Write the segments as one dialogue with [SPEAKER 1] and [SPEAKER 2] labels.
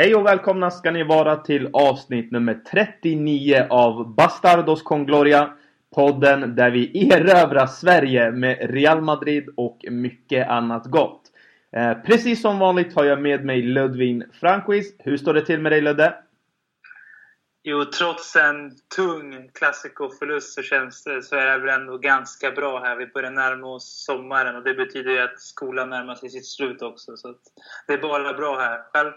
[SPEAKER 1] Hej och välkomna ska ni vara till avsnitt nummer 39 av Bastardos con Gloria. Podden där vi erövrar Sverige med Real Madrid och mycket annat gott. Eh, precis som vanligt har jag med mig Ludvin Franquist. Hur står det till med dig Ludde?
[SPEAKER 2] Jo, trots en tung klassikoförlust så känns det, så är det väl ändå ganska bra här. Vi börjar närma oss sommaren och det betyder ju att skolan närmar sig sitt slut också. Så det är bara bra här. Själv?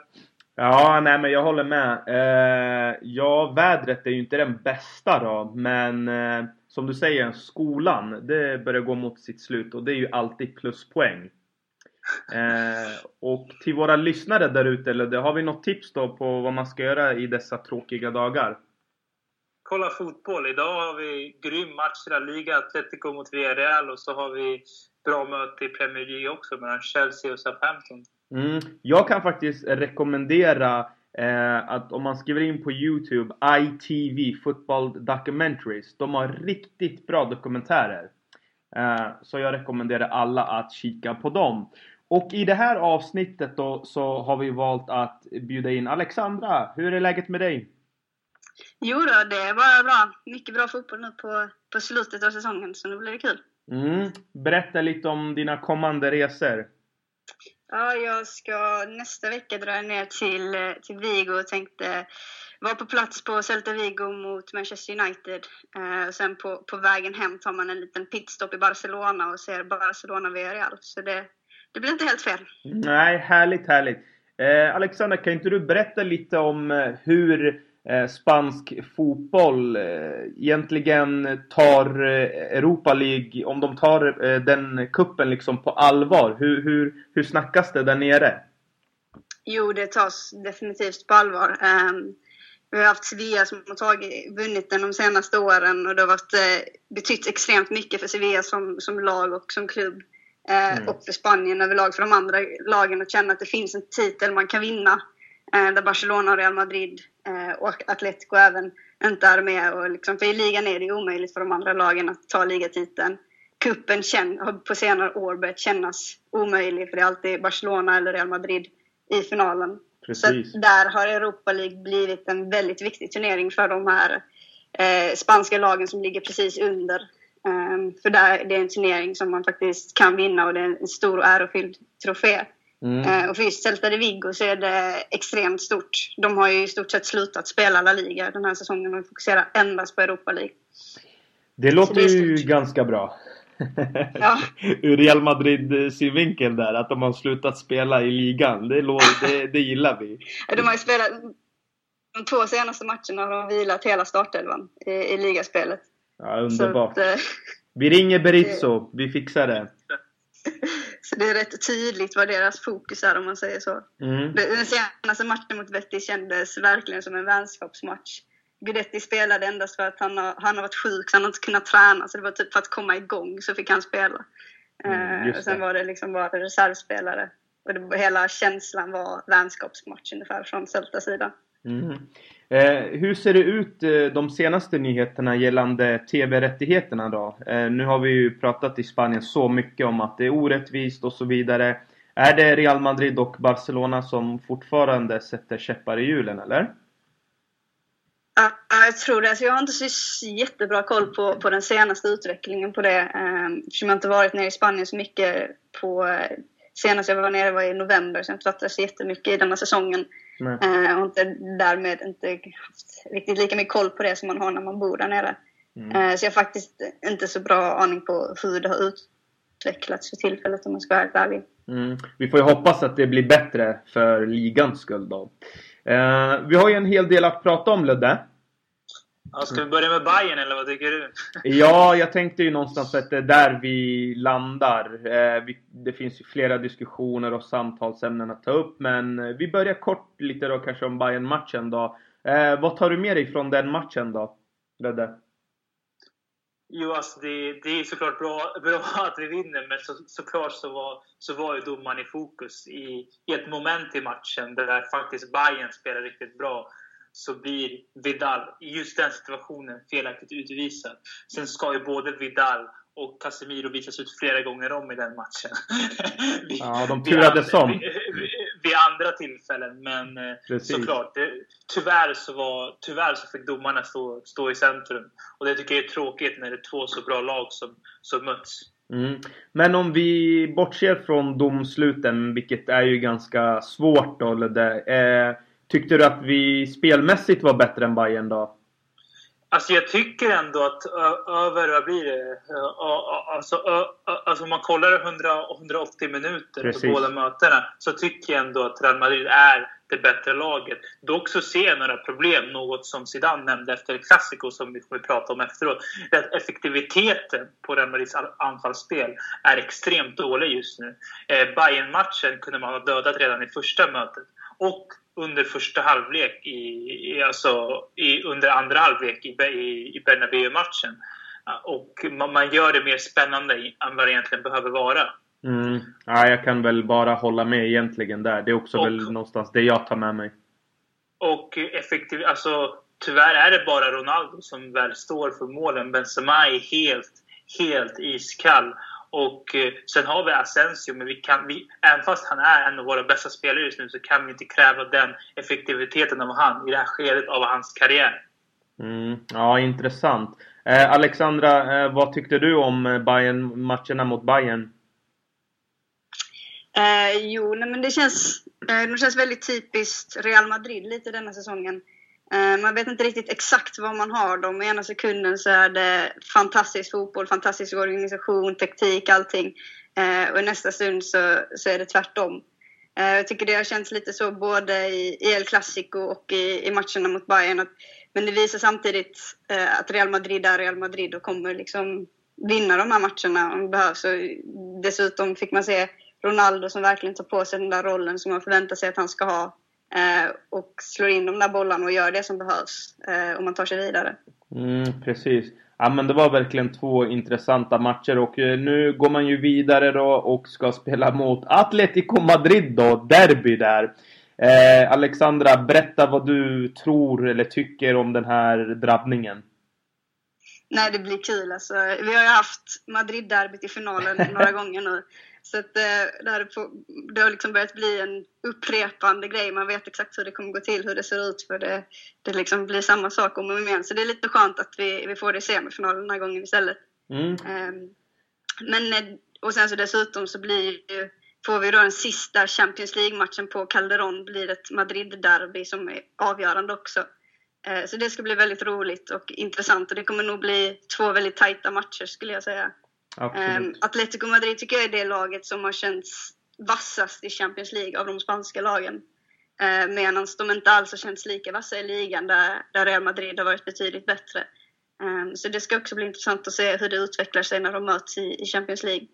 [SPEAKER 1] Ja, nej men jag håller med. Eh, ja, vädret är ju inte den bästa då, men eh, som du säger, skolan, det börjar gå mot sitt slut och det är ju alltid pluspoäng. Eh, och till våra lyssnare där ute, har vi något tips då på vad man ska göra i dessa tråkiga dagar?
[SPEAKER 2] Kolla fotboll. Idag har vi grym match i La Liga, Atletico mot Villarreal och så har vi bra möte i Premier League också mellan Chelsea och Southampton.
[SPEAKER 1] Mm. Jag kan faktiskt rekommendera eh, att om man skriver in på Youtube ITV Football Documentaries. De har riktigt bra dokumentärer. Eh, så jag rekommenderar alla att kika på dem. Och i det här avsnittet då så har vi valt att bjuda in Alexandra. Hur är läget med dig?
[SPEAKER 3] Jo då, det är bara bra. Mycket bra fotboll nu på, på slutet av säsongen, så nu blir det kul.
[SPEAKER 1] Mm. Berätta lite om dina kommande resor.
[SPEAKER 3] Ja, jag ska nästa vecka dra ner till, till Vigo och tänkte vara på plats på Celta Vigo mot Manchester United. Eh, och sen på, på vägen hem tar man en liten pitstop i Barcelona och ser Barcelona Villarreal. Så det, det blir inte helt fel.
[SPEAKER 1] Nej, härligt, härligt. Eh, Alexander, kan inte du berätta lite om eh, hur spansk fotboll eh, egentligen tar eh, Europa League, om de tar eh, den kuppen liksom på allvar? Hur, hur, hur snackas det där nere?
[SPEAKER 3] Jo, det tas definitivt på allvar. Um, vi har haft Sevilla som har tagit, vunnit den de senaste åren och det har varit, eh, betytt extremt mycket för Sevilla som, som lag och som klubb. Eh, mm. Och för Spanien överlag, för de andra lagen att känna att det finns en titel man kan vinna. Eh, där Barcelona och Real Madrid eh, och Atletico även inte är med. Och liksom, för i ligan är det omöjligt för de andra lagen att ta ligatiteln. Kuppen har på senare år börjat kännas omöjlig för det är alltid Barcelona eller Real Madrid i finalen. Precis. Så där har Europa League blivit en väldigt viktig turnering för de här eh, spanska lagen som ligger precis under. Um, för där, det är en turnering som man faktiskt kan vinna och det är en stor och ärofylld trofé. Mm. Uh, och de Vigo så är det extremt stort. De har ju i stort sett slutat spela La Liga den här säsongen och fokuserar endast på Europa League.
[SPEAKER 1] Det låter det ju ganska bra. Ja. Ur Real Madrid synvinkel där, att de har slutat spela i ligan. Det, det, det gillar vi.
[SPEAKER 3] De har ju spelat de två senaste matcherna har de vilat hela startelvan i, i ligaspelet.
[SPEAKER 1] Ja, underbart. Att, eh, vi ringer Berizzo, vi fixar det.
[SPEAKER 3] Så det är rätt tydligt vad deras fokus är om man säger så. Mm. Den senaste matchen mot Vettis kändes verkligen som en vänskapsmatch. Guidetti spelade endast för att han har, han har varit sjuk så han har inte kunnat träna. Så det var typ för att komma igång så fick han spela. Mm, eh, och sen var det liksom bara reservspelare. Och det, hela känslan var vänskapsmatch ungefär från Celtas sida.
[SPEAKER 1] Mm. Eh, hur ser det ut eh, de senaste nyheterna gällande TV-rättigheterna då? Eh, nu har vi ju pratat i Spanien så mycket om att det är orättvist och så vidare. Är det Real Madrid och Barcelona som fortfarande sätter käppar i hjulen eller?
[SPEAKER 3] Ja, jag tror det. Alltså jag har inte så jättebra koll på, på den senaste utvecklingen på det. Ehm, eftersom jag inte varit nere i Spanien så mycket på... Eh, senast jag var nere var i november, så jag har inte varit så jättemycket i denna säsongen. Eh, och inte, därmed inte haft riktigt lika mycket koll på det som man har när man bor där nere. Mm. Eh, så jag har faktiskt inte så bra aning på hur det har utvecklats för tillfället om man ska vara helt ärlig.
[SPEAKER 1] Mm. Vi får ju hoppas att det blir bättre för ligans skull då. Eh, vi har ju en hel del att prata om Ludde.
[SPEAKER 2] Ja, ska vi börja med Bayern eller vad tycker du?
[SPEAKER 1] ja, jag tänkte ju någonstans att det är där vi landar. Eh, det finns ju flera diskussioner och samtalsämnen att ta upp, men eh, vi börjar kort lite då kanske om bayern matchen då. Eh, vad tar du med dig från den matchen då, Ludde?
[SPEAKER 2] Jo, alltså det, det är såklart bra, bra att vi vinner, men så, såklart så var, så var ju domaren i fokus i, i ett moment i matchen där faktiskt Bayern spelar riktigt bra så blir Vidal i just den situationen felaktigt utvisad. Sen ska ju både Vidal och Casemiro visas ut flera gånger om i den matchen.
[SPEAKER 1] ja, de turades om. Vid,
[SPEAKER 2] vid, andra tillfällen, men eh, Precis. såklart. Det, tyvärr, så var, tyvärr så fick domarna stå, stå i centrum. Och det tycker jag är tråkigt när det är två så bra lag som, som möts.
[SPEAKER 1] Mm. Men om vi bortser från domsluten, vilket är ju ganska svårt då, Ludde. Eh, tyckte du att vi spelmässigt var bättre än Bayern då?
[SPEAKER 2] Alltså jag tycker ändå att över, vad blir det? Alltså, alltså om man kollar 100, 180 minuter Precis. på båda mötena så tycker jag ändå att Real Madrid är det bättre laget. Dock så ser jag några problem, något som Zidane nämnde efter Clasico som vi kommer prata om efteråt. Att effektiviteten på Real Madrids anfallsspel är extremt dålig just nu. Eh, Bayern-matchen kunde man ha dödat redan i första mötet. Och under första halvlek, i, alltså i, under andra halvlek i, i, i Bernabéu-matchen. Och man, man, gör det mer spännande än vad det egentligen behöver vara.
[SPEAKER 1] Mm. Ja, jag kan väl bara hålla med egentligen där. Det är också och, väl någonstans det jag tar med mig.
[SPEAKER 2] Och effektiv, alltså tyvärr är det bara Ronaldo som väl står för målen. Benzema är helt, helt iskall. Och eh, sen har vi Asensio, men vi kan, vi, även fast han är en av våra bästa spelare just nu så kan vi inte kräva den effektiviteten av han i det här skedet av hans karriär.
[SPEAKER 1] Mm, ja, intressant. Eh, Alexandra, eh, vad tyckte du om eh, Bayern, matcherna mot Bayern?
[SPEAKER 3] Eh, jo, nej, men det känns, eh, det känns väldigt typiskt Real Madrid lite denna säsongen. Eh, man vet inte riktigt exakt vad man har dem. I ena sekunden så är det fantastisk fotboll, fantastisk organisation, taktik, allting. Eh, och i nästa stund så, så är det tvärtom. Eh, jag tycker det har känts lite så både i, El Clasico och i, i matcherna mot Bayern. Att, men det visar samtidigt att Real Madrid är Real Madrid och kommer liksom vinna de här matcherna om det behövs. Och dessutom fick man se Ronaldo som verkligen tar på sig den där rollen som man förväntar sig att han ska ha och slår in de där bollarna och gör det som behövs eh, om man tar sig vidare.
[SPEAKER 1] Mm, precis. Ja men det var verkligen två intressanta matcher och eh, nu går man ju vidare då och ska spela mot Atletico Madrid då, derby där. Eh, Alexandra, berätta vad du tror eller tycker om den här drabbningen.
[SPEAKER 3] Nej, det blir kul alltså. Vi har ju haft Madrid-derbyt i finalen några gånger nu. Så att det, det, på, det har liksom börjat bli en upprepande grej. Man vet exakt hur det kommer gå till, hur det ser ut. För det, det liksom blir samma sak om och om igen. Så det är lite skönt att vi, vi får det i semifinalen den här gången istället. Mm. Um, men, eh, och sen så dessutom så blir ju, får vi då den sista Champions League-matchen på Calderon. blir ett Madrid-derby som är avgörande också. Uh, så det ska bli väldigt roligt och intressant. Och det kommer nog bli två väldigt tajta matcher skulle jag säga. Um, Atletico Madrid tycker jag är det laget som har känts vassast i Champions League av de spanska lagen. Uh, Medan de inte alls har känts lika vassa i ligan där, där Real Madrid har varit betydligt bättre. Um, så det ska också bli intressant att se hur det utvecklar sig när de möts i, i Champions League.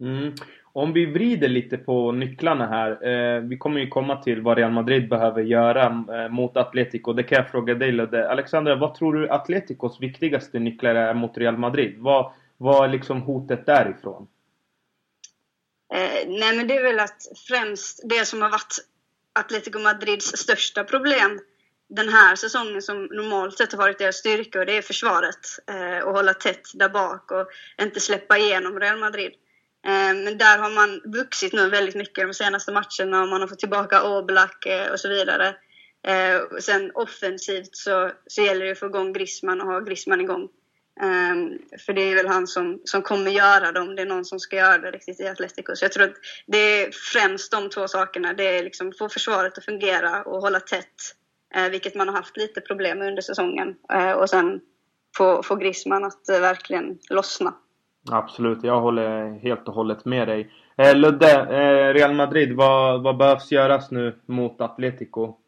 [SPEAKER 1] Mm. Om vi vrider lite på nycklarna här. Eh, vi kommer ju komma till vad Real Madrid behöver göra eh, mot Atletico. Det kan jag fråga dig Ludde. Alexandra, vad tror du Atleticos viktigaste nycklar är mot Real Madrid? Vad, vad är liksom hotet därifrån?
[SPEAKER 3] Eh, nej men det är väl att främst det som har varit Atletico Madrids största problem den här säsongen som normalt sett har varit deras styrka och det är försvaret. Eh, och hålla tätt där bak och inte släppa igenom Real Madrid. Eh, men där har man vuxit nu väldigt mycket de senaste matcherna och man har fått tillbaka Oblak eh, och så vidare. Eh, sen offensivt så, så gäller det att få igång Griezmann och ha Griezmann igång. Um, för det är väl han som, som kommer göra det om det är någon som ska göra det riktigt i Atletico. Så jag tror att det är främst de två sakerna. Det är liksom få försvaret att fungera och hålla tätt. Uh, vilket man har haft lite problem med under säsongen. Uh, och sen få, få Griezmann att uh, verkligen lossna.
[SPEAKER 1] Absolut, jag håller helt och hållet med dig. Eh, Ludde, eh, Real Madrid, vad, vad behövs göras nu mot Atletico?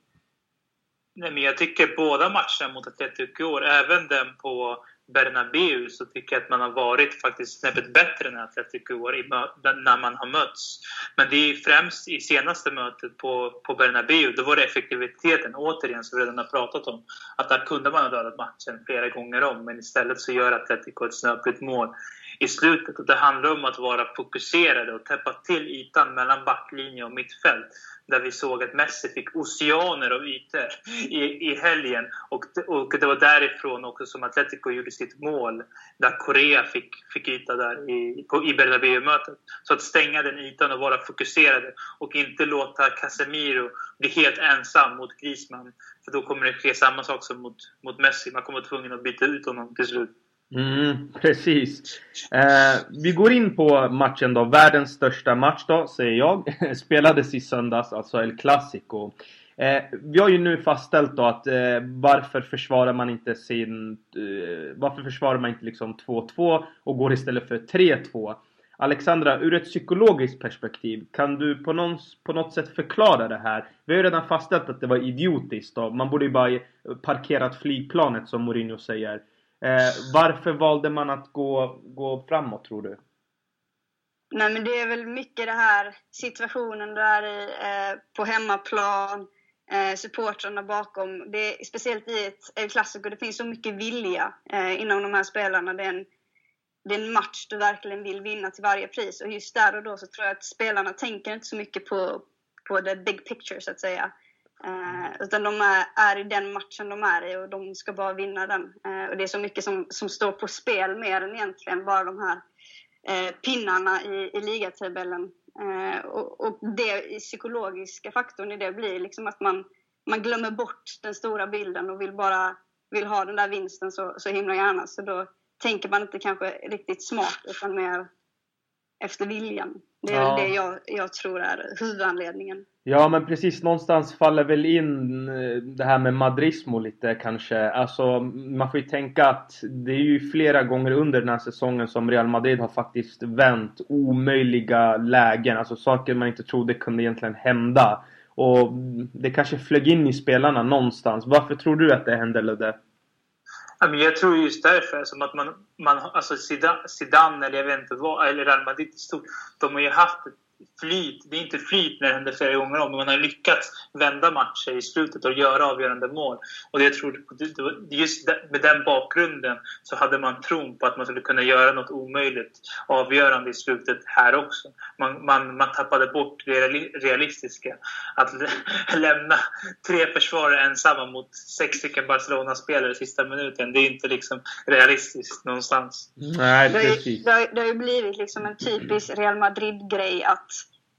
[SPEAKER 2] Nej, men jag tycker båda matcherna mot Atletico i år, även den på Bernabéu så tycker jag att man har varit faktiskt snäppet bättre än Atletico i år när man har mötts. Men det är främst i senaste mötet på, på Bernabéu, då var det effektiviteten återigen som vi redan har pratat om. Att där kunde man ha dödat matchen flera gånger om, men istället så gör Atletico ett snöpligt mål i slutet. Och det handlar om att vara fokuserade och täppa till ytan mellan backlinje och mittfält där vi såg att Messi fick oceaner av ytor i, i helgen. Och, och det var därifrån också som Atletico gjorde sitt mål, där Korea fick, fick yta där i, på, i Bernabéu-mötet. Så att stänga den ytan och vara fokuserade och inte låta Casemiro bli helt ensam mot Griezmann. För då kommer det ske samma sak som mot, mot Messi. Man kommer vara tvungen att byta ut honom till slut.
[SPEAKER 1] Mm, precis. Eh, vi går in på matchen då. Världens största match då, säger jag. Spelades i söndags, alltså El Clasico. Eh, vi har ju nu fastställt då att eh, varför försvarar man inte sin... Eh, varför försvarar man inte liksom 2-2 och går istället för 3-2? Alexandra, ur ett psykologiskt perspektiv, kan du på, någon, på något sätt förklara det här? Vi har ju redan fastställt att det var idiotiskt då. Man borde ju bara parkerat flygplanet som Mourinho säger. Eh, varför valde man att gå, gå framåt tror du?
[SPEAKER 3] Nej men det är väl mycket det här situationen där i, eh, på hemmaplan, eh, supportrarna bakom. Det är, speciellt i ett El Clasico, det finns så mycket vilja eh, inom de här spelarna. Det är, en, det är en match du verkligen vill vinna till varje pris. Och just där och då så tror jag att spelarna tänker inte så mycket på, på the big picture så att säga. Eh, utan de är, är, i den matchen de är i och de ska bara vinna den. Eh, och det är så mycket som, som står på spel mer än egentligen bara de här eh, pinnarna i, i ligatabellen. Eh, och, och det psykologiska faktorn i det blir liksom att man, man glömmer bort den stora bilden och vill bara vill ha den där vinsten så, så himla gärna. Så då tänker man inte kanske riktigt smart utan mer efter viljan. Det är ja. det jag, jag tror är huvudanledningen.
[SPEAKER 1] Ja men precis, någonstans faller väl in eh, det här med madrismo lite kanske. Alltså man får ju tänka att det är ju flera gånger under den här säsongen som Real Madrid har faktiskt vänt omöjliga lägen. Alltså saker man inte trodde kunde egentligen hända. Och det kanske flög in i spelarna någonstans. Varför tror du att det hände Ludde?
[SPEAKER 2] Jag tror just därför, som att man, man alltså Zidane, eller jag vet inte vad, eller Real Madrid i stort, de har ju haft ett flyt. Det är inte flyt när det händer flera gånger om, men man har lyckats vända matcher i slutet och göra avgörande mål. Och det jag tror, just med den bakgrunden så hade man tron på att man skulle kunna göra något omöjligt avgörande i slutet här också. Man, man, man tappade bort det realistiska. Att lämna tre försvarare ensamma mot sex stycken Barcelona-spelare i sista minuten, det är inte liksom realistiskt någonstans.
[SPEAKER 1] Nej, precis.
[SPEAKER 3] Det, har, det har ju blivit liksom en typisk Real Madrid-grej att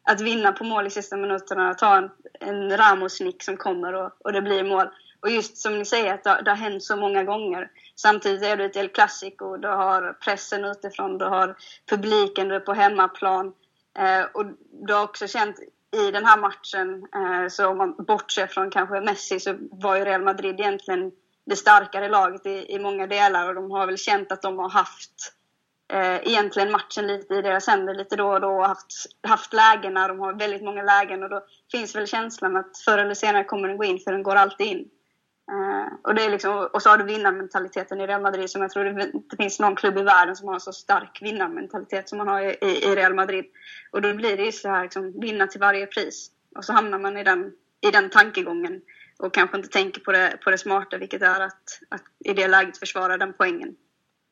[SPEAKER 3] att vinna på mål i sista minuterna, ta en, en Ramos-nick som kommer och, och det blir mål. Och just som ni säger, att det, det har hänt så många gånger. Samtidigt är det ett El Clasico, du har pressen utifrån, du har publiken, du är på hemmaplan. Eh, och du har också känt i den här matchen, eh, så om man bortser från kanske Messi, så var ju Real Madrid egentligen det starkare laget i, i många delar och de har väl känt att de har haft eh, egentligen matchen lite i deras händer lite då och då och haft, haft lägen när de har väldigt många lägen och då finns väl känslan att förr eller senare kommer den gå in för den går alltid in. Eh, och, det är liksom, och så har du vinnarmentaliteten i Real Madrid som jag tror det inte finns någon klubb i världen som har en så stark vinnarmentalitet som man har i, i Real Madrid. Och då blir det just så här liksom, vinna till varje pris. Och så hamnar man i den, i den tankegången och kanske inte tänker på det, på det smarta vilket är att, att i det läget försvara den poängen.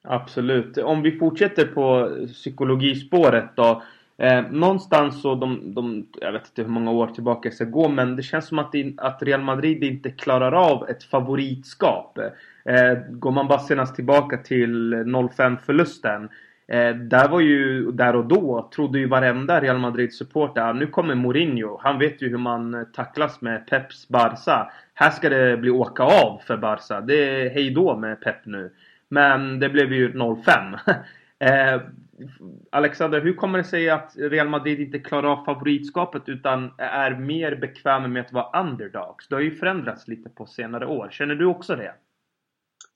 [SPEAKER 1] Absolut. Om vi fortsätter på psykologispåret då. Eh, någonstans så de, de, jag vet inte hur många år tillbaka jag ska gå men det känns som att, in, att Real Madrid inte klarar av ett favoritskap. Eh, går man bara senast tillbaka till 05 förlusten. Eh, där var ju, där och då, trodde ju varenda Real Madrid-supporter ah, nu kommer Mourinho. Han vet ju hur man tacklas med Peps Barca. Här ska det bli åka av för Barca. Det är hejdå med Pep nu. Men det blev ju 0-5. eh, Alexander, hur kommer det sig att Real Madrid inte klarar av favoritskapet utan är mer bekväma med att vara underdogs? Det har ju förändrats lite på senare år. Känner du också det?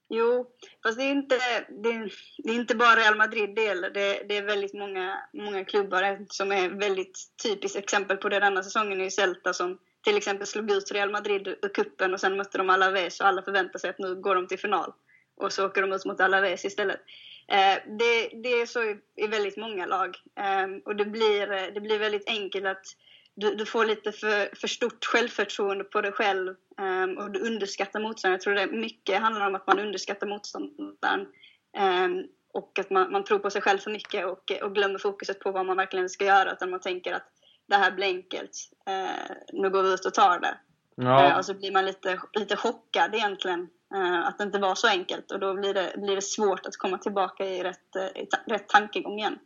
[SPEAKER 3] Jo, fast det är inte, det är, det är inte bara Real Madrid det gäller. Det, det, är väldigt många, många klubbar som är väldigt typiskt exempel på det denna säsongen är Celta som till exempel slog ut Real Madrid ur kuppen och sen mötte de Alaves och alla förväntar sig att nu går de till final och så åker de ut mot Alaves istället. Eh, det, det, är så i, i, väldigt många lag eh, och det blir, det blir väldigt enkelt att du, du får lite för, för stort självförtroende på dig själv eh, och du underskattar motståndaren. Jag tror det mycket handlar om att man underskattar motståndaren. och att man, man tror på sig själv för mycket och, och glömmer fokuset på vad man verkligen ska göra. Utan man tänker att det här blir enkelt, eh, nu går vi ut och tar det. Ja. Eh, och så blir man lite, lite chockad egentligen eh, Eh, att det inte var så enkelt och då blir det, blir det svårt att komma tillbaka i rätt, eh, i ta, rätt tankegång igen.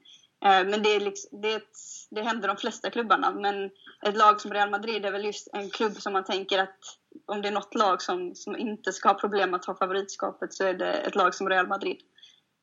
[SPEAKER 3] Eh, men det, är liksom, det, det händer de flesta klubbarna. Men ett lag som Real Madrid är väl just en klubb som man tänker att om det är något lag som, som inte ska ha problem att ta favoritskapet så är det ett lag som Real Madrid.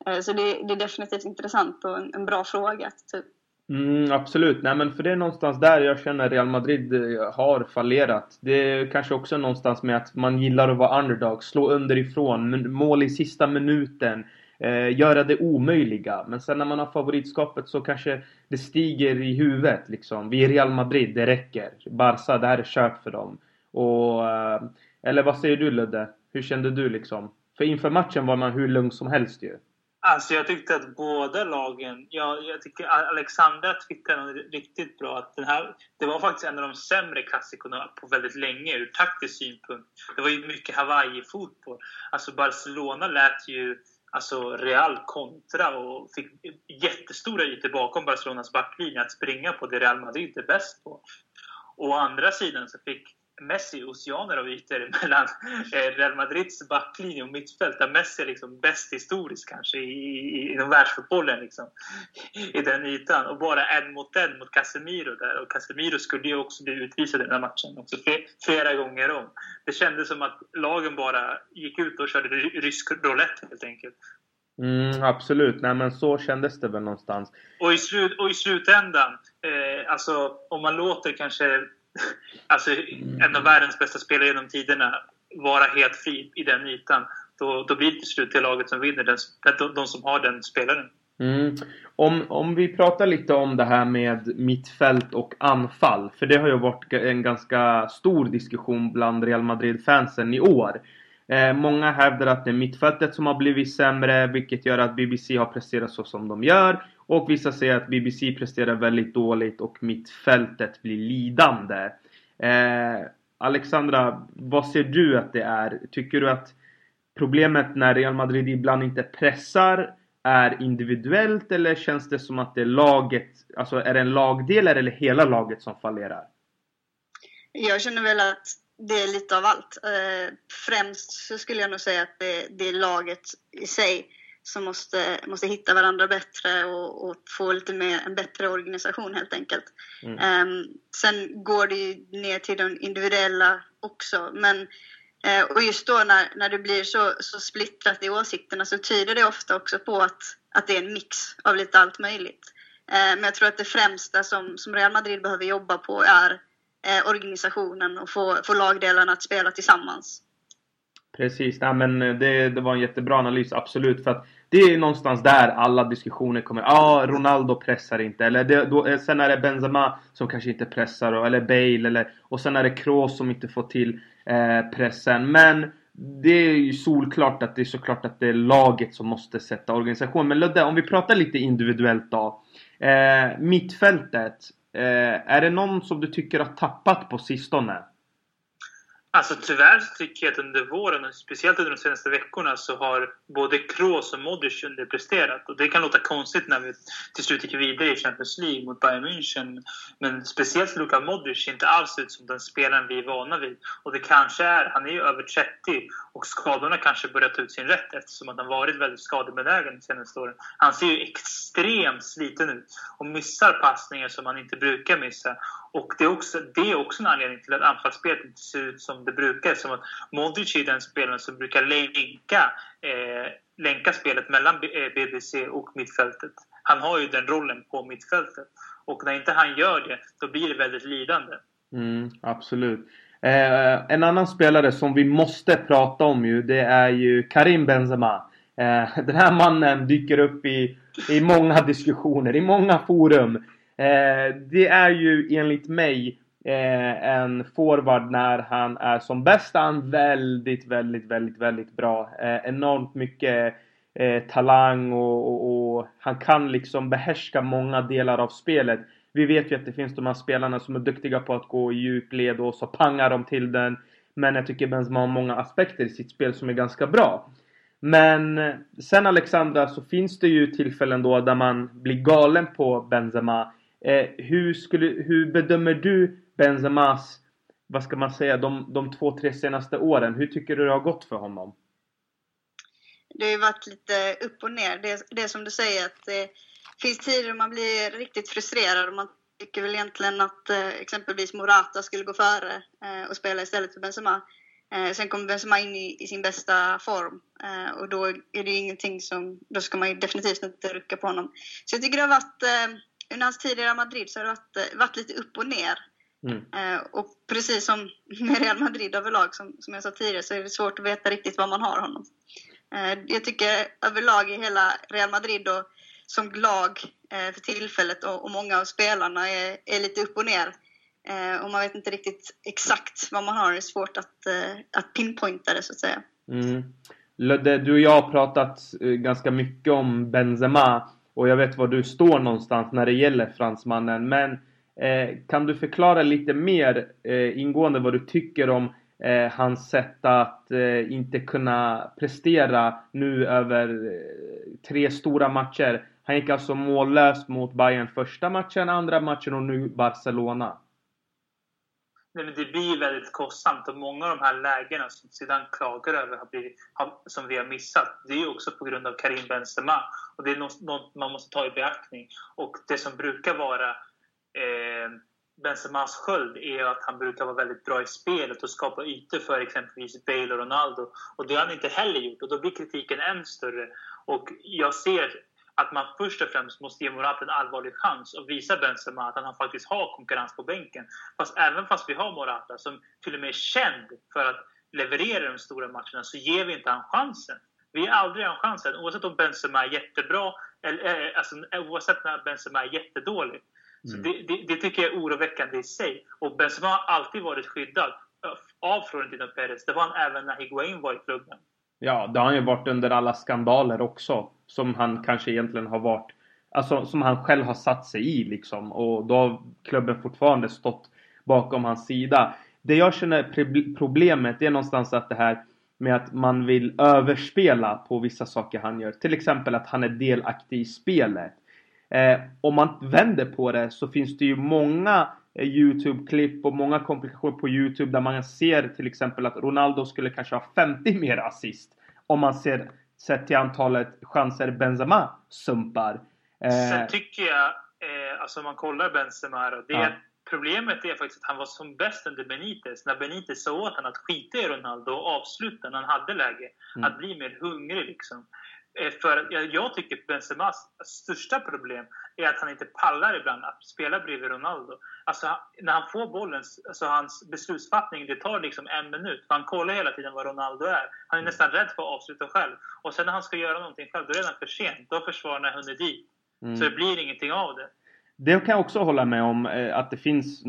[SPEAKER 3] Eh, så det, det är definitivt intressant och en, en bra fråga. Typ.
[SPEAKER 1] Mm, absolut, nej men för det är någonstans där jag känner Real Madrid eh, har fallerat. Det är kanske också någonstans med att man gillar att vara underdog, slå underifrån, mål i sista minuten eh, göra det omöjliga. Men sen när man har favoritskapet så kanske det stiger i huvudet liksom. Vi är Real Madrid, det räcker. Barca, det här är kört för dem. Och, eh, eller vad säger du Ludde? Hur kände du liksom? För inför matchen var man hur lugn som helst ju.
[SPEAKER 2] Alltså jag tyckte att båda lagen... Ja, jag tycker Alexandra twittrade riktigt bra att den här... Det var faktiskt en av de sämre klassikerna på väldigt länge ur taktisk synpunkt. Det var ju mycket Hawaii-fotboll. Alltså Barcelona lät ju alltså Real kontra och fick jättestora ytor bakom Barcelonas backlinje att springa på det Real Madrid är bäst på. Å andra sidan så fick Messi oceaner av ytor mellan eh, Real Madrids backlinje och mittfält. Där Messi är liksom bäst historiskt kanske i, inom världsfotbollen. Liksom, I den ytan. Och bara en mot en mot Casemiro där. Och Casemiro skulle ju också bli utvisad i den här matchen också, flera gånger om. Det kändes som att lagen bara gick ut och körde rysk roulette helt enkelt.
[SPEAKER 1] Mm, absolut, nej men så kändes det väl någonstans.
[SPEAKER 2] Och i, slut, och i slutändan, eh, alltså om man låter kanske alltså, en av världens bästa spelare genom tiderna vara helt fri i den ytan. Då, då blir det till slut det laget som vinner, den, de, de som har den spelaren.
[SPEAKER 1] Mm. Om, om vi pratar lite om det här med mittfält och anfall. För det har ju varit en ganska stor diskussion bland Real Madrid-fansen i år. Eh, många hävdar att det är mittfältet som har blivit sämre vilket gör att BBC har presterat så som de gör. Och vissa säger att BBC presterar väldigt dåligt och mittfältet blir lidande. Eh, Alexandra, vad ser du att det är? Tycker du att problemet när Real Madrid ibland inte pressar är individuellt eller känns det som att det är laget, alltså är det en lagdel eller hela laget som fallerar?
[SPEAKER 3] Jag känner väl att det är lite av allt. Eh, främst så skulle jag nog säga att det, det är laget i sig som måste, måste hitta varandra bättre och, och, få lite mer, en bättre organisation helt enkelt. Mm. Um, sen går det ju ner till de individuella också. Men, uh, och just då när, när det blir så, så splittrat i åsikterna så tyder det ofta också på att, att det är en mix av lite allt möjligt. Uh, men jag tror att det främsta som, som Real Madrid behöver jobba på är uh, organisationen och få, få lagdelarna att spela tillsammans.
[SPEAKER 1] Precis, ja, men det, det var en jättebra analys, absolut. För att det är någonstans där alla diskussioner kommer. Ja, ah, Ronaldo pressar inte. Eller det, då, eh, sen är det Benzema som kanske inte pressar. Eller Bale. Eller, och sen är det Kroos som inte får till eh, pressen. Men det är ju solklart att det är såklart att det är laget som måste sätta organisation. Men Ludde, om vi pratar lite individuellt då. Eh, mittfältet. Eh, är det någon som du tycker har tappat på sistone?
[SPEAKER 2] Alltså tyvärr så tycker jag att under våren, och speciellt under de senaste veckorna, så har både Kroos och Modric underpresterat. Och det kan låta konstigt när vi till slut gick vidare i Champions League mot Bayern München. Men speciellt Luka Modric ser inte alls ut som den spelaren vi är vana vid. Och det kanske är, han är ju över 30 och skadorna kanske börjar ta ut sin rätt eftersom att han varit väldigt skadebenägen de senaste åren. Han ser ju extremt sliten ut och missar passningar som han inte brukar missa. Och det är också, det är också en anledning till att anfallsspelet inte ser ut som det brukar. Som att Modric är den spelaren som brukar länka, eh, länka spelet mellan BBC eh, och mittfältet. Han har ju den rollen på mittfältet. Och när inte han gör det, då blir det väldigt lidande.
[SPEAKER 1] Mm, absolut. Eh, en annan spelare som vi måste prata om ju, det är ju Karim Benzema. Eh, den här mannen dyker upp i, i många diskussioner, i många forum. Eh, det är ju enligt mig eh, en forward när han är som bäst. Han väldigt, väldigt, väldigt, väldigt bra. Eh, enormt mycket eh, talang och, och, och, han kan liksom behärska många delar av spelet. Vi vet ju att det finns de här spelarna som är duktiga på att gå i djupled och så pangar de till den. Men jag tycker Benzema har många aspekter i sitt spel som är ganska bra. Men eh, sen Alexandra så finns det ju tillfällen då där man blir galen på Benzema. Eh, hur, skulle, hur bedömer du Benzemas, vad ska man säga, de, de två, tre senaste åren? Hur tycker du det har gått för honom?
[SPEAKER 3] Det har ju varit lite upp och ner. Det, det är som du säger att eh finns tider man blir riktigt frustrerad och man tycker väl egentligen att eh, exempelvis Morata skulle gå före eh, och spela istället för Benzema. Eh, sen kommer Benzema in i, sin bästa form och då är det ju ingenting som, då ska man ju definitivt inte rucka på honom. Så jag tycker det har varit, under hans tid i Real Madrid så har det varit, varit lite upp och ner. Mm. Och precis som med Real Madrid överlag, som, som jag sa tidigare, så är det svårt att veta riktigt var man har honom. Jag tycker överlag i hela Real Madrid och som lag eh, för tillfället och, och många av spelarna är, är lite upp och ner. Eh, och man vet inte riktigt exakt vad man har. Det är svårt att, eh, att pinpointa det så att säga.
[SPEAKER 1] Mm. Ludde, du och jag har pratat eh, ganska mycket om Benzema och jag vet var du står någonstans när det gäller fransmannen. Men eh, kan du förklara lite mer eh, ingående vad du tycker om eh, hans sätt att eh, inte kunna prestera nu över eh, tre stora matcher? Han gick alltså mållös mot Bayern första matchen, andra matchen och nu Barcelona.
[SPEAKER 2] Nej, men det blir väldigt kostsamt och många av de här lägena som Zidane klagar över har blivit, har, som vi har missat, det är också på grund av Karim Benzema. Och det är något, något man måste ta i beaktning. Och det som brukar vara eh, Benzemas sköld är att han brukar vara väldigt bra i spelet och skapa ytor för exempelvis Bale och Ronaldo. Och det har han inte heller gjort och då blir kritiken än större. Och jag ser att man först och främst måste ge Morata en allvarlig chans och visa Benzema att han faktiskt har konkurrens på bänken. Fast även fast vi har Morata, som till och med är känd för att leverera de stora matcherna, så ger vi inte han chansen. Vi ger aldrig han chansen, oavsett om Benzema är jättebra eller äh, alltså, oavsett när Benzema är jättedålig. Så mm. det, det, det, tycker jag är oroväckande i sig. Och Benzema har alltid varit skyddad av Florentino Perez. Det var han även när Higuain var i klubben.
[SPEAKER 1] Ja, det har han ju varit under alla skandaler också. Som han kanske egentligen har varit... Alltså som han själv har satt sig i liksom. Och då har klubben fortfarande stått bakom hans sida. Det jag känner problemet är någonstans att det här med att man vill överspela på vissa saker han gör. Till exempel att han är delaktig i spelet. Eh, om man vänder på det så finns det ju många Youtube-klipp och många komplikationer på Youtube där man ser till exempel att Ronaldo skulle kanske ha 50 mer assist. Om man ser sett till antalet chanser Benzema sumpar.
[SPEAKER 2] Eh, Sen tycker jag, eh, alltså om man kollar Benzema då, det ja. Problemet är faktiskt att han var som bäst under Benitez. När Benitez sa åt honom att skita i Ronaldo och avsluta när han hade läge. Mm. Att bli mer hungrig liksom. Eh, för jag tycker Benzemas största problem är att han inte pallar ibland att spela bredvid Ronaldo. Alltså, när han får bollen, alltså hans beslutsfattning, det tar liksom en minut. För han kollar hela tiden vad Ronaldo är. Han är nästan rädd för att avsluta själv. Och sen när han ska göra någonting själv, då är det redan för sent. Då har försvararna hunnit dit. Mm. Så det blir ingenting av det.
[SPEAKER 1] Det kan jag också hålla med om, eh, att det, finns,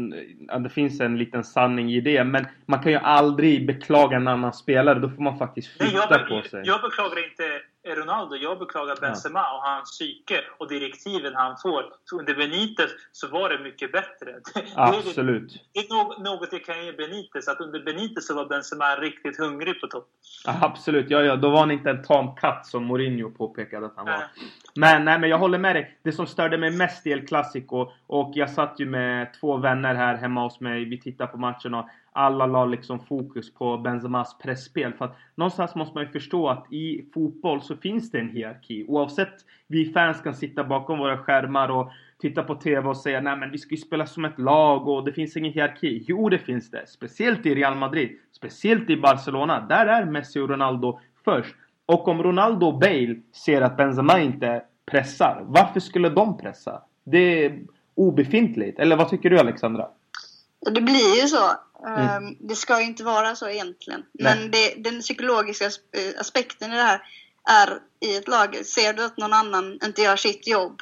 [SPEAKER 1] att det finns en liten sanning i det. Men man kan ju aldrig beklaga en annan spelare. Då får man faktiskt flytta Nej,
[SPEAKER 2] jag,
[SPEAKER 1] på sig.
[SPEAKER 2] Jag beklagar inte Ronaldo. Jag beklagar Benzema ja. och hans psyke och direktiven han får. Så under Benitez så var det mycket bättre.
[SPEAKER 1] Absolut.
[SPEAKER 2] Det, är något jag kan ge Benitez. Att under Benitez så var Benzema riktigt hungrig på topp.
[SPEAKER 1] Ja, absolut. Ja, ja. Då var han inte en tam katt som Mourinho påpekade att han var. Men, nej, men jag håller med dig. Det som störde mig mest i El Clasico och jag satt ju med två vänner här hemma hos mig. Vi tittade på matchen och alla la liksom fokus på Benzemas pressspel. För att någonstans måste man ju förstå att i fotboll så finns det en hierarki. Oavsett vi fans kan sitta bakom våra skärmar och titta på TV och säga nej men vi ska ju spela som ett lag och det finns ingen hierarki. Jo det finns det. Speciellt i Real Madrid. Speciellt i Barcelona. Där är Messi och Ronaldo först. Och om Ronaldo och Bale ser att Benzema inte pressar. Varför skulle de pressa? Det är obefintligt. Eller vad tycker du Alexandra?
[SPEAKER 3] Det blir ju så. Mm. Ehm, det ska ju inte vara så egentligen. Men det, den psykologiska eh, aspekten i det här är i ett lag, ser du att någon annan inte gör sitt jobb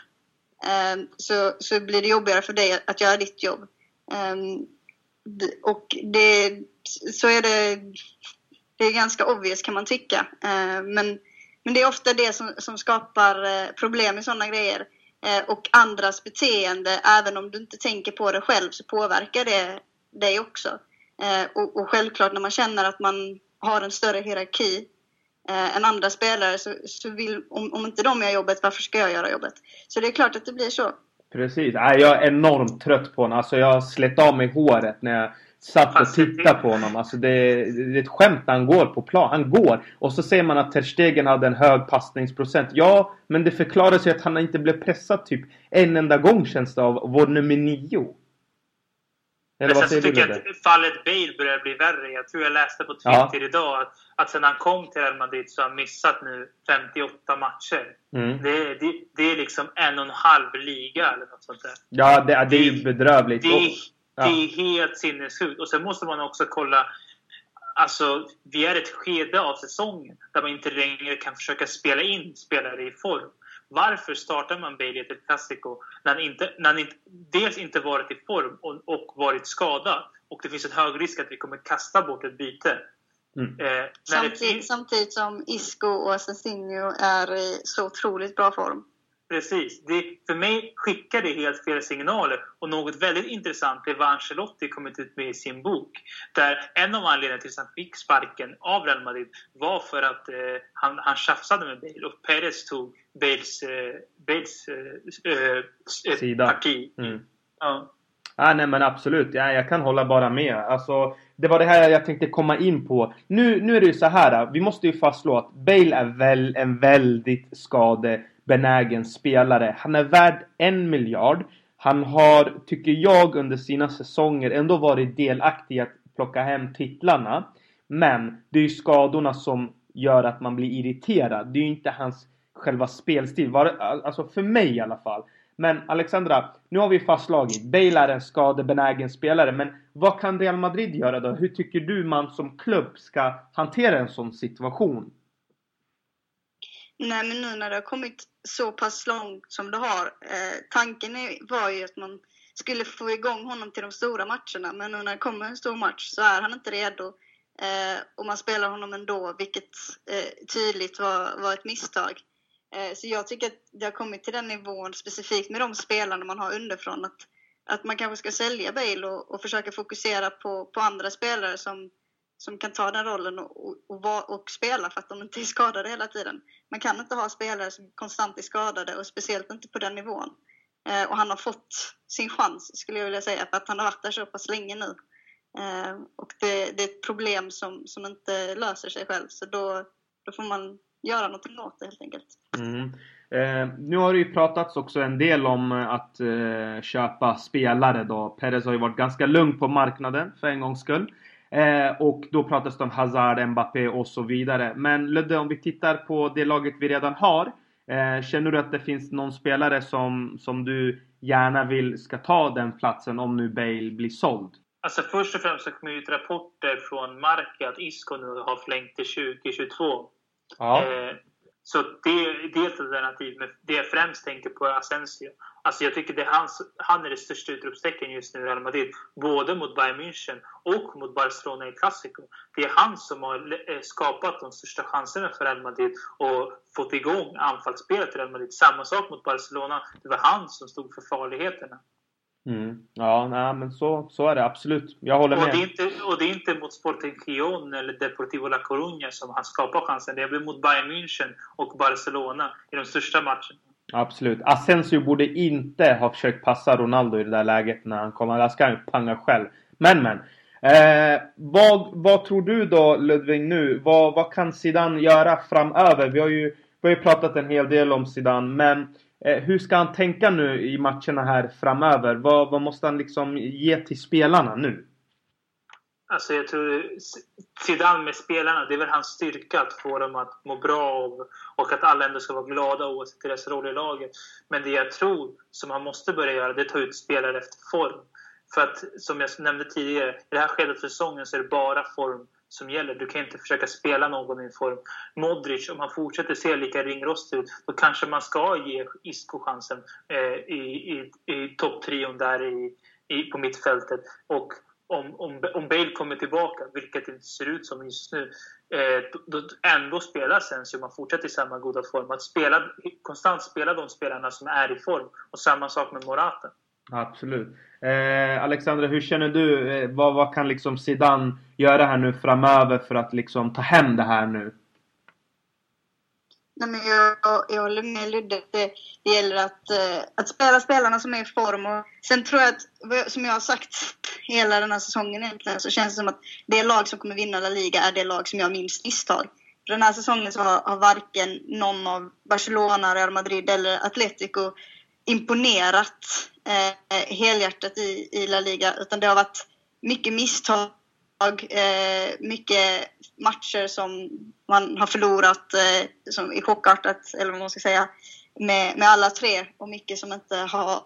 [SPEAKER 3] ehm, så, så blir det jobbigare för dig att göra ditt jobb. Ehm, och det, så är det, det är ganska obvious kan man tycka. Men, men det är ofta det som, som skapar eh, problem i sådana grejer. Eh, och andras beteende, även om du inte tänker på det själv, så påverkar det dig också. Eh, och, och, självklart när man känner att man har en större hierarki eh, än andra spelare. Så, så vill, om, om inte de gör jobbet, varför ska jag göra jobbet? Så det är klart att det blir så.
[SPEAKER 1] Precis. jag är enormt trött på honom. Alltså jag slet av mig håret när jag satt och tittade på honom. Alltså det, det är ett skämt när han går på plan. Han går. Och så säger man att Ter Stegen hade en hög passningsprocent. Ja, men det förklarar sig att han inte blev pressad typ en enda gång känns det av vår nummer nio.
[SPEAKER 2] Eller vad säger du? tycker jag att fallet Bale börjar bli värre. Jag tror jag läste på Twitter ja. idag att, att sen han kom till Real Madrid så har han missat nu 58 matcher. Mm. Det, det, det, är liksom en och en halv liga eller något sånt där.
[SPEAKER 1] Ja, det, det är ju bedrövligt.
[SPEAKER 2] Det, ja. det är helt sinnessjukt. Och sen måste man också kolla Alltså, vi är ett skede av säsongen där man inte längre kan försöka spela in spelare i form. Varför startar man Bailey till Classico när han, inte, när han inte, dels inte varit i form och, och, varit skadad? Och det finns en hög risk att vi kommer kasta bort ett byte.
[SPEAKER 3] Mm. Eh, samtidigt, samtidigt, som Isco och Assassino är i så otroligt bra form.
[SPEAKER 2] Precis. Det, för mig skickar det helt fel signaler. Och något väldigt intressant är vad Ancelotti kommit ut med i sin bok. Där en av anledningarna till att han fick sparken av Real Madrid var för att eh, han, han tjafsade med Bale och Perez tog Bales, eh, Bales eh, eh Sida. parti. Mm.
[SPEAKER 1] Ja. Ah, nej men absolut, ja, jag kan hålla bara med. Alltså, det var det här jag tänkte komma in på. Nu, nu är det ju så här, vi måste ju fastslå att Bale är väl en väldigt skade benägen spelare. Han är värd en miljard. Han har, tycker jag, under sina säsonger ändå varit delaktig i att plocka hem titlarna. Men det är ju skadorna som gör att man blir irriterad. Det är ju inte hans själva spelstil. Alltså för mig i alla fall. Men Alexandra, nu har vi fastslagit. Bale är en skadebenägen spelare. Men vad kan Real Madrid göra då? Hur tycker du man som klubb ska hantera en sån situation?
[SPEAKER 3] Nej, men nu när det har kommit så pass långt som det har. Eh, tanken var ju att man skulle få igång honom till de stora matcherna, men nu när det kommer en stor match så är han inte redo. Eh, och man spelar honom ändå, vilket eh, tydligt var, var ett misstag. Eh, så jag tycker att det har kommit till den nivån, specifikt med de spelarna man har underifrån, att, att man kanske ska sälja Bale och, och försöka fokusera på, på andra spelare som som kan ta den rollen och, och, och, och, spela för att de inte är skadade hela tiden. Man kan inte ha spelare som konstant är skadade och speciellt inte på den nivån. Eh, och han har fått sin chans skulle jag vilja säga för att han har varit där så pass länge nu. Eh, och det, det, är ett problem som, som inte löser sig själv så då, då får man göra någonting åt det helt enkelt.
[SPEAKER 1] Mm. Eh, nu har det ju pratats också en del om eh, att eh, köpa spelare då. Perez har ju varit ganska lugn på marknaden för en gångs skull. Eh, och då pratas det om Hazard, Mbappé och så vidare. Men Ludde, om vi tittar på det laget vi redan har. Eh, känner du att det finns någon spelare som, som du gärna vill ska ta den platsen om nu Bale blir såld?
[SPEAKER 2] Alltså först och främst så kommer ut rapporter från Marca att Isco nu har förlängt till 2022. Ja. Eh, så det, det är ett alternativ. Men det jag främst tänker på är Asensio. Alltså jag tycker det är hans, han är det största utropstecken just nu i Real Madrid. Både mot Bayern München och mot Barcelona i Clasico. Det är han som har eh, skapat de största chanserna för Real Madrid och fått igång anfallsspelet i Real Madrid. Samma sak mot Barcelona. Det var han som stod för farligheterna.
[SPEAKER 1] Mm. Ja, nej, men så, så är det absolut. Jag håller
[SPEAKER 2] och
[SPEAKER 1] med.
[SPEAKER 2] Det är inte, och det är inte mot Sporting Gijon eller Deportivo La Coruña som han skapar chansen. Det är mot Bayern München och Barcelona i de största matcherna.
[SPEAKER 1] Absolut. Asensio borde inte ha försökt passa Ronaldo i det där läget när han kom. Där ska han panga själv. Men men. Eh, vad, vad tror du då Ludvig nu? Vad, vad kan Zidane göra framöver? Vi har ju, vi har ju pratat en hel del om Zidane men Eh, hur ska han tänka nu i matcherna här framöver? Vad, vad måste han liksom ge till spelarna nu?
[SPEAKER 2] Alltså jag tror Zidane med spelarna, det är väl hans styrka att få dem att må bra och, och att alla ändå ska vara glada oavsett deras roll i laget. Men det jag tror som han måste börja göra, det är att ta ut spelare efter form. För att som jag nämnde tidigare, i det här skedet av säsongen så är det bara form som gäller. Du kan inte försöka spela någon i form. Modric, om han fortsätter se lika ringrostig ut, då kanske man ska ge Isco chansen eh, i, i, i topptrion där i, i, på mittfältet. Och om, om, om Bale kommer tillbaka, vilket det inte ser ut som just nu, eh, då, då ändå spelar Sensio om man fortsätter i samma goda form. Att spela, konstant spela de spelarna som är i form. Och samma sak med Morata.
[SPEAKER 1] Absolut. Eh, Alexandra, hur känner du? Eh, vad, vad kan liksom Zidane göra här nu framöver för att liksom ta hem det här nu?
[SPEAKER 3] Nej, men jag, jag håller med Ludde. Det, det gäller att, eh, att spela spelarna som är i form. Och sen tror jag att, som jag har sagt hela den här säsongen egentligen, så känns det som att det lag som kommer vinna La Liga är det lag som gör minst misstag. Den här säsongen så har, har varken någon av Barcelona, Real Madrid eller Atletico imponerat eh, helhjärtat i, i La Liga, utan det har varit mycket misstag, eh, mycket matcher som man har förlorat eh, som i chockartat, eller vad man ska säga, med, med alla tre och mycket som inte har,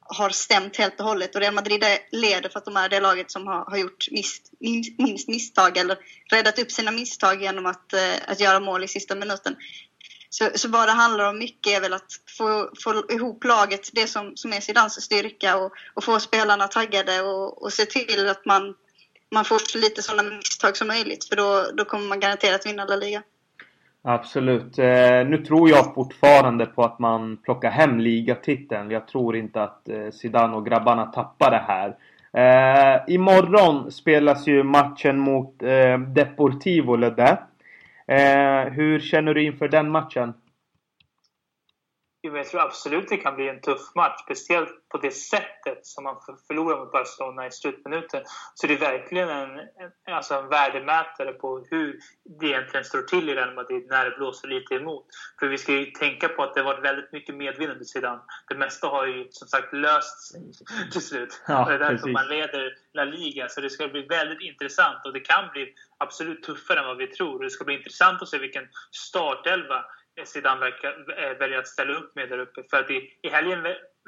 [SPEAKER 3] har stämt helt och hållet. Och Real Madrid leder för att de är det laget som har, har gjort minst, minst, minst misstag eller räddat upp sina misstag genom att, eh, att göra mål i sista minuten. Så, så vad det handlar om mycket är väl att få, få ihop laget, det som, som är Zidanes styrka och, och få spelarna taggade och, och se till att man, man får så lite sådana misstag som möjligt för då, då kommer man garanterat vinna La Liga.
[SPEAKER 1] Absolut. Eh, nu tror jag fortfarande på att man plockar hem ligatiteln. Jag tror inte att eh, Zidane och grabbarna tappar det här. Eh, imorgon spelas ju matchen mot eh, Deportivo Ludde. Eh, hur känner du inför den matchen?
[SPEAKER 2] Jag tror absolut det kan bli en tuff match. Speciellt på det sättet som man förlorar mot Barcelona i slutminuten. Så det är verkligen en, en, alltså en värdemätare på hur det egentligen står till i Real Madrid när det blåser lite emot. För vi ska ju tänka på att det har varit väldigt mycket medvind under sidan. Det mesta har ju som sagt löst sig till slut. Ja, det är därför precis. man leder La Liga. Så det ska bli väldigt intressant och det kan bli absolut tuffare än vad vi tror. Det ska bli intressant att se vilken startelva Eh, Zidane verkar, välja väljer att ställa upp med där uppe. För att i, i helgen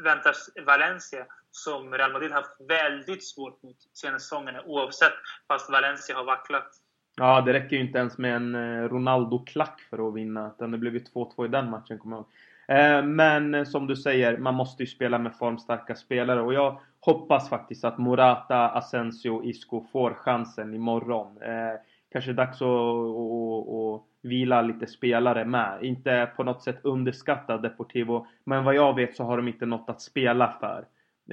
[SPEAKER 2] väntas Valencia, som Real Madrid haft väldigt svårt mot senaste säsongerna oavsett, fast Valencia har vacklat.
[SPEAKER 1] Ja, det räcker ju inte ens med en eh, Ronaldo-klack för att vinna. Utan det blev ju 2-2 i den matchen, kommer jag ihåg. Men som du säger, man måste ju spela med formstarka spelare. Och jag hoppas faktiskt att Morata, Asensio, och Isco får chansen imorgon. Kanske dags att, att, att vila lite spelare med. Inte på något sätt underskatta Deportivo. Men vad jag vet så har de inte något att spela för.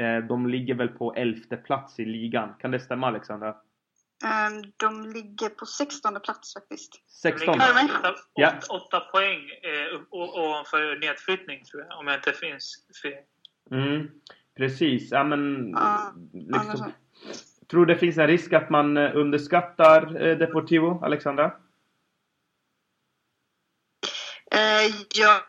[SPEAKER 1] Eh, de ligger väl på elfte plats i ligan. Kan det stämma Alexandra?
[SPEAKER 3] Um, de ligger på 16 plats faktiskt.
[SPEAKER 1] 16?
[SPEAKER 2] De åtta, ja. åtta poäng eh, ovanför nedflyttning tror jag, om jag inte finns fel.
[SPEAKER 1] Mm, precis. Ja, men, uh, liksom, tror det finns en risk att man eh, underskattar eh, Deportivo, Alexandra?
[SPEAKER 3] Eh, ja,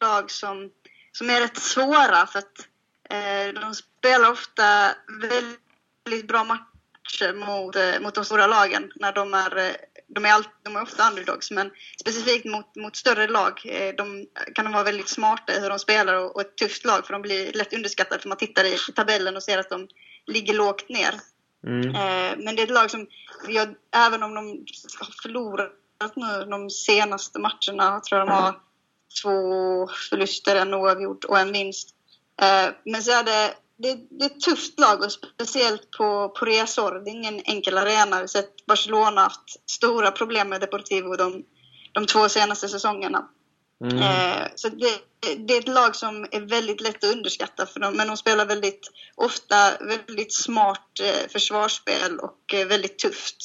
[SPEAKER 3] lag som, som är rätt svåra för att eh, de spelar ofta väldigt bra matcher mot, eh, mot de stora lagen när de är eh, de är, all, de är ofta underdogs, men specifikt mot, mot större lag eh, de, kan de vara väldigt smarta i hur de spelar och, och ett tufft lag för de blir lätt underskattade för man tittar i, i tabellen och ser att de ligger lågt ner. Mm. Eh, men det är ett lag som, jag, även om de har förlorat nu de senaste matcherna. Jag tror de har två förluster, en oavgjord och en vinst. Eh, men så är det, det, det är ett tufft lag och speciellt på, på resor. Det är ingen enkel arena. Vi har sett Barcelona haft stora problem med Deportivo de, de två senaste säsongerna. Mm. Eh, så det, det, är ett lag som är väldigt lätt att underskatta för dem, men de spelar väldigt ofta väldigt smart eh, försvarsspel och väldigt tufft.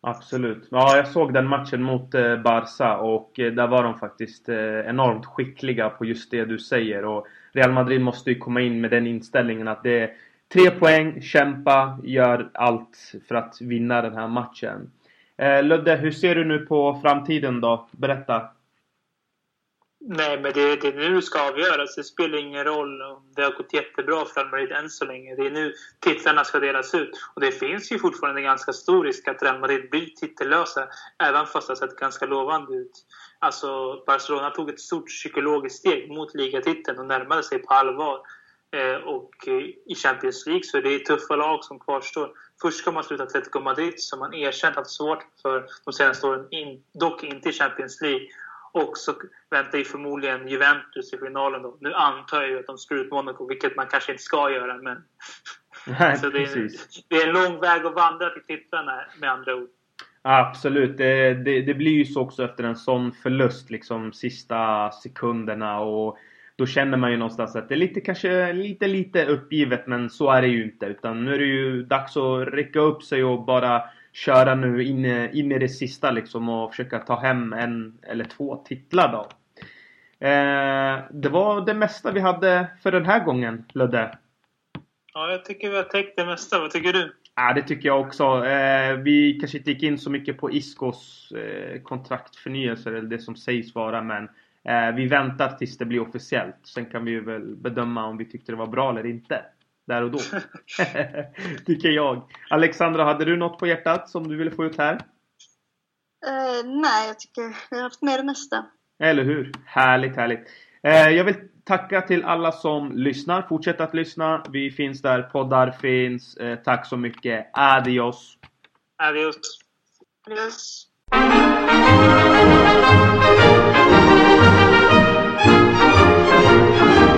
[SPEAKER 1] Absolut. Ja, jag såg den matchen mot eh, Barca och eh, där var de faktiskt eh, enormt skickliga på just det du säger. Och Real Madrid måste ju komma in med den inställningen att det är tre poäng, kämpa, gör allt för att vinna den här matchen. Ludde, hur ser du nu på framtiden då? Berätta.
[SPEAKER 2] Nej, men det, det är nu det ska avgöras. Det spelar ingen roll om det har gått jättebra för Real Madrid än så länge. Det är nu titlarna ska delas ut. Och det finns ju fortfarande en ganska stor risk att Real Madrid blir titellösa, även fast det har sett ganska lovande ut. Alltså, Barcelona tog ett stort psykologiskt steg mot ligatiteln och närmade sig på allvar. Eh, och eh, i Champions League så är det tuffa lag som kvarstår. Först ska man sluta Atletico Madrid som man erkänt haft svårt för de senaste åren, in, dock inte i Champions League. Och så väntar ju förmodligen Juventus i finalen då. Nu antar jag ju att de slår ut Monaco, vilket man kanske inte ska göra, men...
[SPEAKER 1] Nej,
[SPEAKER 2] så det, är, det är en lång väg att vandra till titlarna med andra ord.
[SPEAKER 1] Absolut. Det, det, det, blir ju så också efter en sån förlust, liksom sista sekunderna och då känner man ju någonstans att det är lite, kanske lite, lite uppgivet men så är det ju inte. Utan nu är det ju dags att räcka upp sig och bara köra nu in, in i det sista liksom och försöka ta hem en eller två titlar då. Eh, det var det mesta vi hade för den här gången, Ludde.
[SPEAKER 2] Ja, jag tycker vi har täckt det mesta. Vad tycker du?
[SPEAKER 1] Ja, det tycker jag också. Eh, vi kanske inte gick in så mycket på Iskos eh, kontraktförnyelser eller det som sägs vara men eh, vi väntar tills det blir officiellt. Sen kan vi väl bedöma om vi tyckte det var bra eller inte. Där och då. tycker jag. Alexandra, hade du något på hjärtat som du ville få ut här?
[SPEAKER 3] Uh, nej, jag tycker vi har haft med det mesta.
[SPEAKER 1] Eller hur? Härligt, härligt. Eh, jag vill tacka till alla som lyssnar. Fortsätt att lyssna. Vi finns där poddar finns. Eh, tack så mycket. Adios.
[SPEAKER 2] Adios.
[SPEAKER 3] Adios.
[SPEAKER 4] De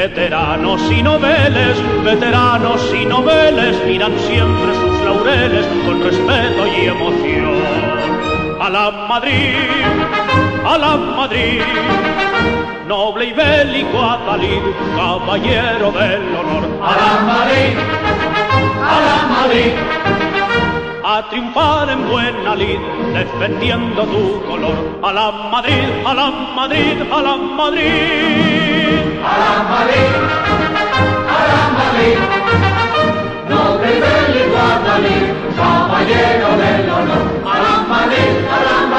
[SPEAKER 4] Veteranos y noveles, veteranos y noveles miran siempre sus laureles con respeto y emoción. A la Madrid, a la Madrid, noble y bélico Atalid, caballero del honor. A la Madrid, a la Madrid, a triunfar en buena lid, defendiendo tu color. A la Madrid, a la Madrid, a la Madrid. A la Madrid, a la Madrid. Noble del Iguadalí, caballero del honor. A la Madrid, a la Madrid.